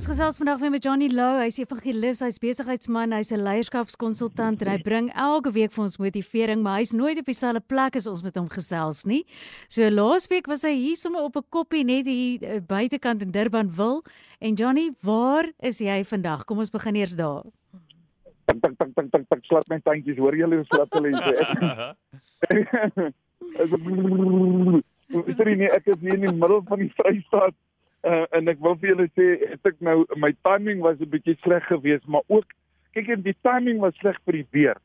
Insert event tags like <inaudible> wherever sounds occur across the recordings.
Ons gesels vandag weer met Johnny Lou. Hy's evangelis, hy's besigheidsman, hy's 'n leierskapskonsultant en hy bring elke week vir ons motivering, maar hy's nooit op dieselfde plek as ons met hom gesels nie. So laasweek was hy hier sommer op 'n koppie net hier uh, buitekant in Durban wil. En Johnny, waar is jy vandag? Kom ons begin eers daar. Tik tik tik tik tik tik slap my tandjies, hoor julle hoe slap hulle 'n Ek sê nie ek is hier in die middel van die Vrystaat uh, en ek wil vir julle sê het ek nou my timing was 'n bietjie sleg geweest, maar ook kyk en die timing was sleg vir die weer,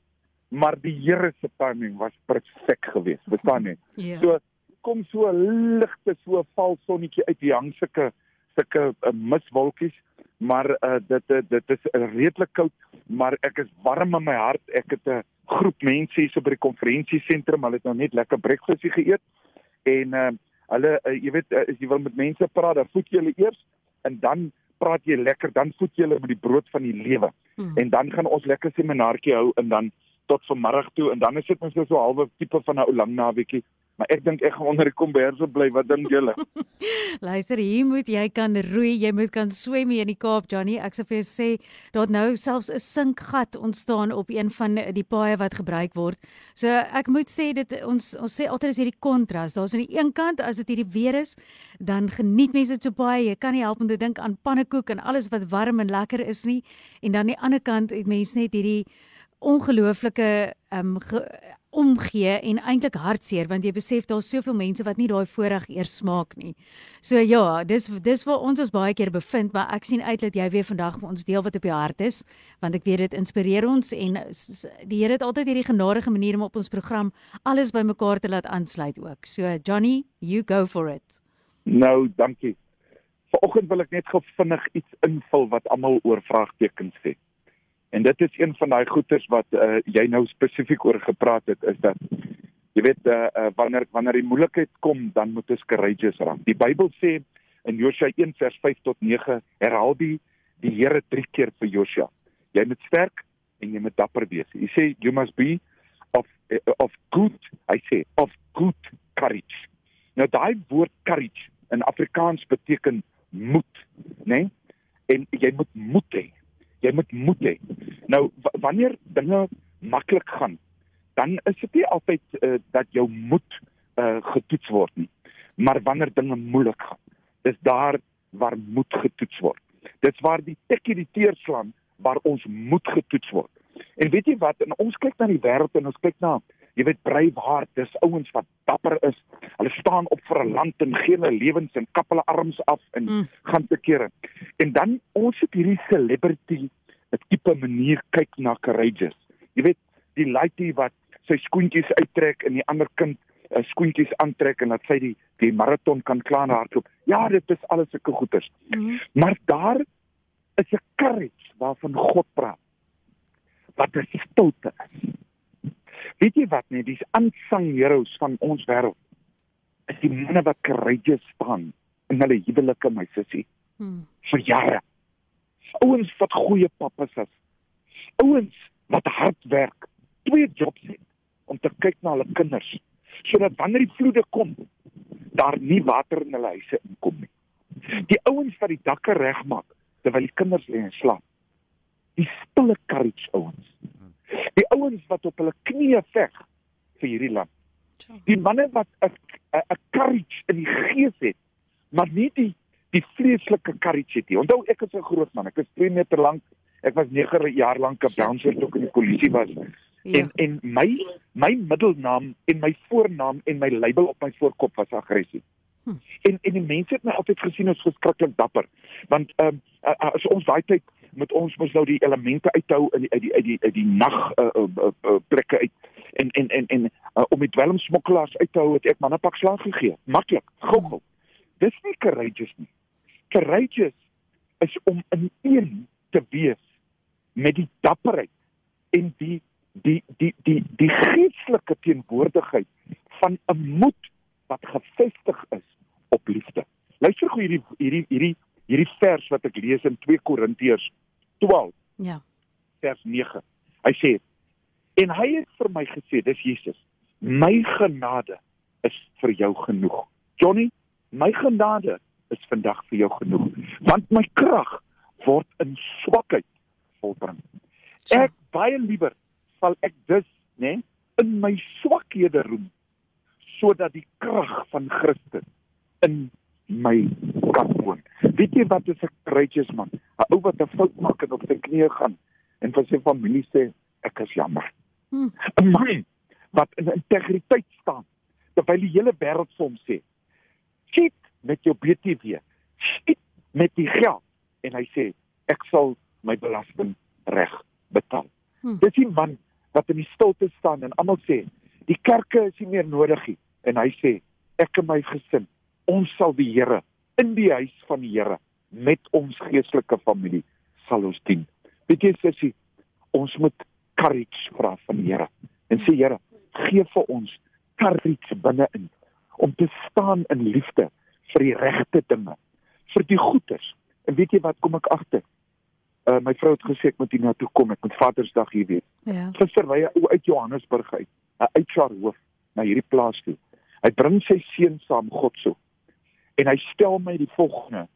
maar die Here se timing was perfek geweest, verstaan jy? Ja. So kom so 'n ligte so val sonnetjie uit die hang sulke sulke uh, miswolkies, maar uh, dit uh, dit is uh, redelik koud, maar ek is warm in my hart. Ek het 'n groep mense hier so by die konferensiesentrum, hulle het nou net lekker breakfast geëet en uh, hulle uh, jy weet uh, as jy wil met mense praat, dan voed jy hulle eers en dan praat jy lekker, dan voed jy hulle met die brood van die lewe. Hmm. En dan gaan ons lekker seminaartjie hou en dan tot vanmiddag toe en dan is dit net so 'n halwe tipe van 'n ou lang naweekie. Maar ek dink ek gaan onder die komberse bly. Wat dink julle? <laughs> Luister, hier moet jy kan roei, jy moet kan swem hier in die Kaap, Johnny. Ek sê vir jou sê, daar nou selfs 'n sinkgat ontstaan op een van die paaie wat gebruik word. So ek moet sê dit ons ons sê altyd is hierdie kontras. Daar's aan die een kant as dit hierdie weer is, dan geniet mense dit so baie. Jy kan nie help om te dink aan pannekoek en alles wat warm en lekker is nie. En dan aan die ander kant het mense net hierdie ongelooflike ehm um, omgee en eintlik hartseer want jy besef daar's soveel mense wat nie daai voorreg eers smaak nie. So ja, dis dis waar ons ons baie keer bevind, maar ek sien uit dat jy weer vandag vir ons deel wat op jou hart is, want ek weet dit inspireer ons en die Here het altyd hierdie genadige manier om op ons program alles bymekaar te laat aansluit ook. So Johnny, you go for it. Nou, dankie. Vanoggend wil ek net gou vinnig iets invul wat almal oor vraagtekens sê. En dit is een van daai goeters wat uh, jy nou spesifiek oor gepraat het is dat jy weet uh, uh, wanneer wanneer die moeilikheid kom, dan moet ons courageous raak. Die Bybel sê in Josua 1 vers 5 tot 9 herhaal die die Here drie keer vir Josua. Jy moet sterk en jy moet dapper wees. Hy sê you must be of of good, hy sê of good courage. Nou daai woord courage in Afrikaans beteken moed, né? Nee? En jy moet moed hê. Jy moet moed hê. Nou wanneer dinge maklik gaan, dan is dit nie altyd uh, dat jou moed uh, getoets word nie. Maar wanneer dinge moeilik gaan, dis daar waar moed getoets word. Dis waar die tekkie die teer slaan waar ons moed getoets word. En weet jy wat? En ons kyk na die wêreld en ons kyk na jy weet Braveheart, dis ouens wat dapper is. Hulle staan op vir 'n land en gee hulle lewens en kap hulle arms af en Mm. gaan te kere. En dan ons het hierdie celebrity 'n tipe manier kyk na courageous. Jy weet, die laaitjie wat sy skoentjies uittrek en die ander kind uh, skoentjies aantrek en dat sy die die maraton kan klaar hardloop. Ja, dit is alles sulke goeters. Mm. Maar daar is 'n courage waarvan God praat. Wat 'n stilte is. Weet jy wat nee, dis aansang heroes van ons wêreld. Is die manne wat courageous staan in hulle huwelike my sussie Mm. vir jare. Ouens wat goeie pappas is. Ouens wat hard werk, twee jobs het om te kyk na hulle kinders sodat wanneer die vloede kom, daar nie water in hulle huise inkom nie. Die ouens wat die dakke regmaak terwyl die kinders lê en slaap. Die stille courage ouens. Die ouens wat op hulle knieë veg vir hierdie land. Die manne wat 'n 'n courage in die gees het, maar nie die die vleeslike courage het nie. Onthou ek is 'n groot man. Ek is 2 meter lank. Ek was 9 jaar lank 'n bouncer toe ek in die polisie was. Ja. En en my my middelnaam en my voornaam en my label op my voorkop was aggressie. Hm. En en die mense het my altyd gesien as verskriklik dapper. Want ehm um, as ons daai tyd met ons mos nou die elemente uithou in die uit die uit die uit die nag uh, uh, uh, plekke uit en en en en uh, om die dwelmsmokkelaars uit te hou het ek manne pak slag gegee. Maklik, gou-gou. Dis nie courageous nie. Courageous is om in een te wees met die dapperheid en die die die die die geestelike teenwoordigheid van 'n moed wat gefestig is op liefde. Luister gou hierdie hierdie hierdie hierdie vers wat ek lees in 2 Korintiërs 12 Ja. vers 9. Hy sê en hy het vir my gesê, dis Jesus, my genade is vir jou genoeg. Johnny, my genade is vandag vir jou genoeg, want my krag word in swakheid volbring. Ek baie liewer sal ek dus, né, in my swakhede roem sodat die krag van Christus in my kan woon. Weet jy wat is 'n courageous man? 'n Ou wat 'n fout maak en op sy knieë gaan en vir sy familie sê ek is jammer. 'n Man wat in integriteit staan terwyl die hele wêreld vir hom sê: "Skiet met jou BTW. Skiet met die geld." En hy sê: "Ek sal my belasting reg betaal." Hm. Dis die man wat in die stilte staan en almal sê: "Die kerke is nie meer nodig nie." En hy sê: "Ek en my gesin, ons sal die Here in die huis van die Here met ons geestelike familie sal ons dien." Weet jy sussie, ons moet courage vra van die Here en sê Here, gee vir ons courage binne-in om te staan in liefde vir die regte dinge, vir die goeders. En weet jy wat kom ek agter? Uh my vrou het gesê ek moet hier na toe kom, ek moet Vadersdag hier wees. Ja. Gister ry 'n ou uit Johannesburg uit, 'n HR hoof na hierdie plaas toe. Hy bring sy seun saam God so. En hy stel my die volgende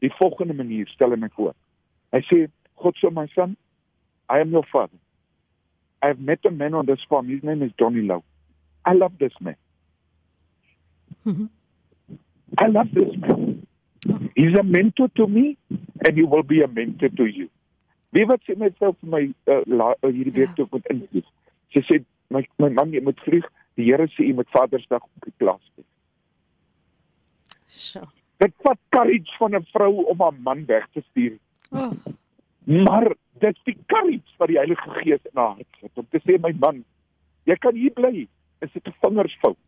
die volgende manier stel hy my voor. Hy sê God so my son, I am your father. I have met a man on this farm. His name is Johnny Low. I love this man. Mhm. I love this man. He's a mentor to me and he will be a mentor to you. Wie wat sê myself vir my uh, la, uh, hierdie week Ja. toe met invloed. Sy sê my my man jy moet vlieg. Die Here sê jy moet Vadersdag op die plaas wees. So. Dit vat courage van 'n vrou om haar man weg te stuur. Oh. Maar dit is die courage wat die Heilige Gees in haar hart sit om te sê my man, jy kan hier bly. Is dit 'n vingersfout?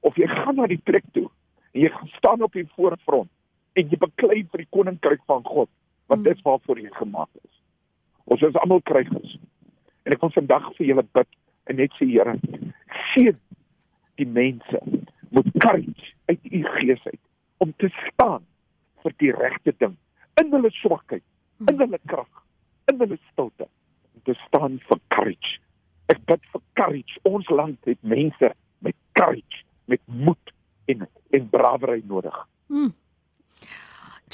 Of jy gaan na die plek toe en jy gaan staan op die voorfront en jy beklei vir die koninkryk van God, want Mm. dit is waarvoor jy gemaak is. Ons is almal krygers. En ek wil vandag vir julle bid en net sê Here, seën die mense met courage uit u gees uit om te staan vir die regte ding in hulle swakheid, in hulle krag, in hulle stilte om te staan vir courage. Ek bid vir courage. Ons land het mense met courage, met moed en en bravery nodig. Hm.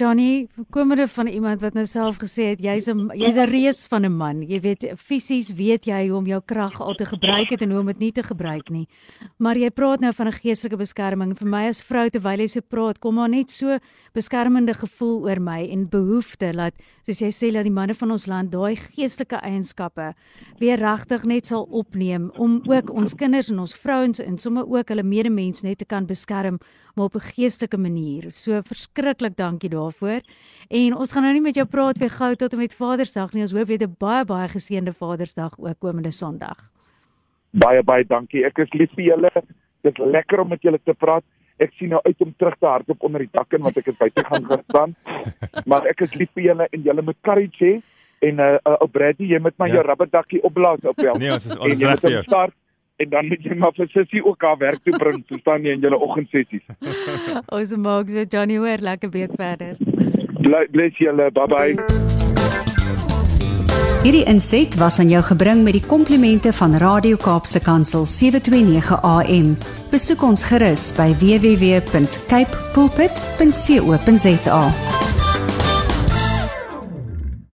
Johnny, komende van iemand wat nou self gesê het jy's 'n jy's 'n reus van 'n man. Jy weet fisies weet jy hoe om jou krag al te gebruik het en hoe om dit nie te gebruik nie. Maar jy praat nou van 'n geestelike beskerming. Vir my as vrou terwyl jy so praat, kom maar net so beskermende gevoel oor my en behoefte dat soos jy sê dat die manne van ons land daai geestelike eienskappe weer regtig net sal opneem om ook ons kinders en ons vrouens en sommer ook hulle medemens net te kan beskerm maar op 'n geestelike manier. So verskriklik dankie daarvoor. En ons gaan nou nie met jou praat weer gou tot en met Vadersdag nie. Ons hoop jy het 'n baie baie geseënde Vadersdag ook komende Sondag. Baie baie dankie. Ek is lief vir julle. Dit is lekker om met julle te praat. Ek sien nou uit om terug te hardloop onder die dak en wat ek het buite gaan gestaan. <laughs> Maar ek is lief vir julle en julle moet courage hê en uh, uh ou Bradley, jy moet maar Ja. jou rubberdakkie opblaas op jou. Nee, ons is ons reg vir jou. start en dan moet jy maar vir Sissie ook haar werk toe bring. Verstaan jy in julle oggendsessies. <laughs> Ons maak so Johnny hoor lekker week verder. Bless julle. Bye bye. Hierdie inset was aan jou gebring met die komplimente van Radio Kaapse Kansel 729 AM. Besoek ons gerus by www.cape pulpit.co.za.